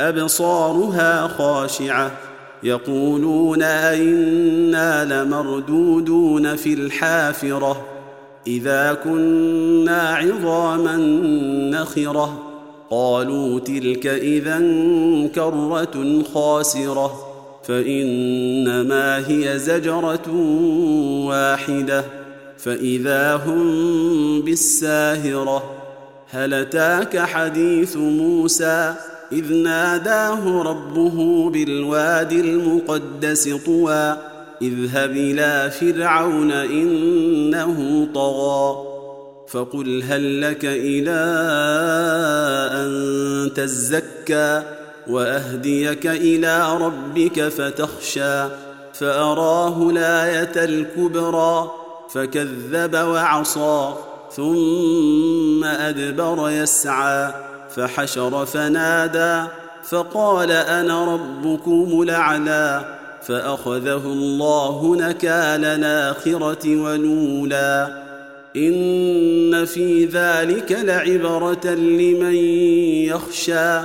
أبصارها خاشعة. يقولون أئنا لمردودون في الحافرة. إذا كنا عظاما نخرة. قالوا تلك اذا كرة خاسرة. فإنما هي زجرة واحدة. فإذا هم بالساهرة. هل أتاك حديث موسى؟ إذ ناداه ربه بالواد المقدس طوى اذهب إلى فرعون إنه طغى. فقل هل لك إلى أن تزكى وأهديك إلى ربك فتخشى فأراه الآية الكبرى فكذب وعصى ثم أدبر يسعى. فحشر فنادى فقال أنا ربكم الأعلى. فأخذه الله نكال الآخرة ولولا إن في ذلك لعبرة لمن يخشى.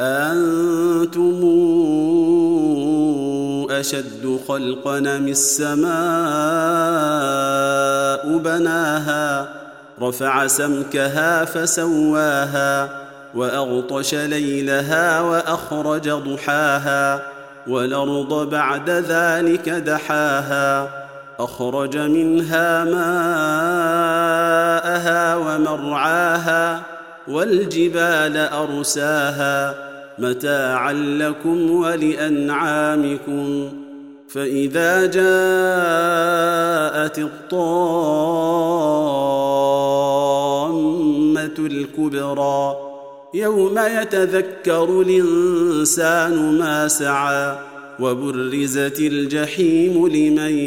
أنتم أشد خلقا من السماء بناها؟ رفع سمكها فسواها. وأغطش ليلها وأخرج ضحاها والأرض بعد ذلك دحاها أخرج منها ماءها ومرعاها والجبال أرساها متاعا لكم ولأنعامكم فإذا جاءت الطامة الكبرى يوم يتذكر الإنسان ما سعى وبرزت الجحيم لمن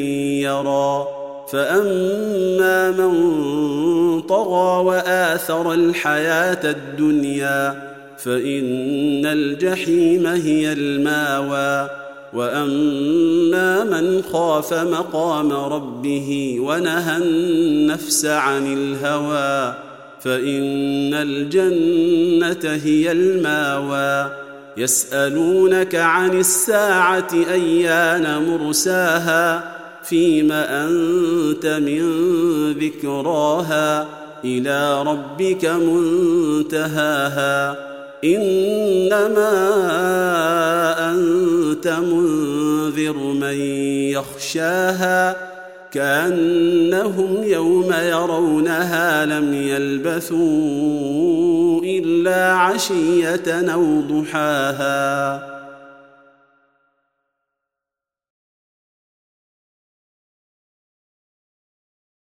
يرى فأما من طغى وآثر الحياة الدنيا فإن الجحيم هي الماوى وأما من خاف مقام ربه ونهى النفس عن الهوى فإن الجنة هي المأوى. يسألونك عن الساعة أيان مرساها فيم أنت من ذكراها. إلى ربك منتهاها. إنما أنت منذر من يخشاها. كأنهم يوم يرونها لم يلبثوا إلا عشية أو ضحاها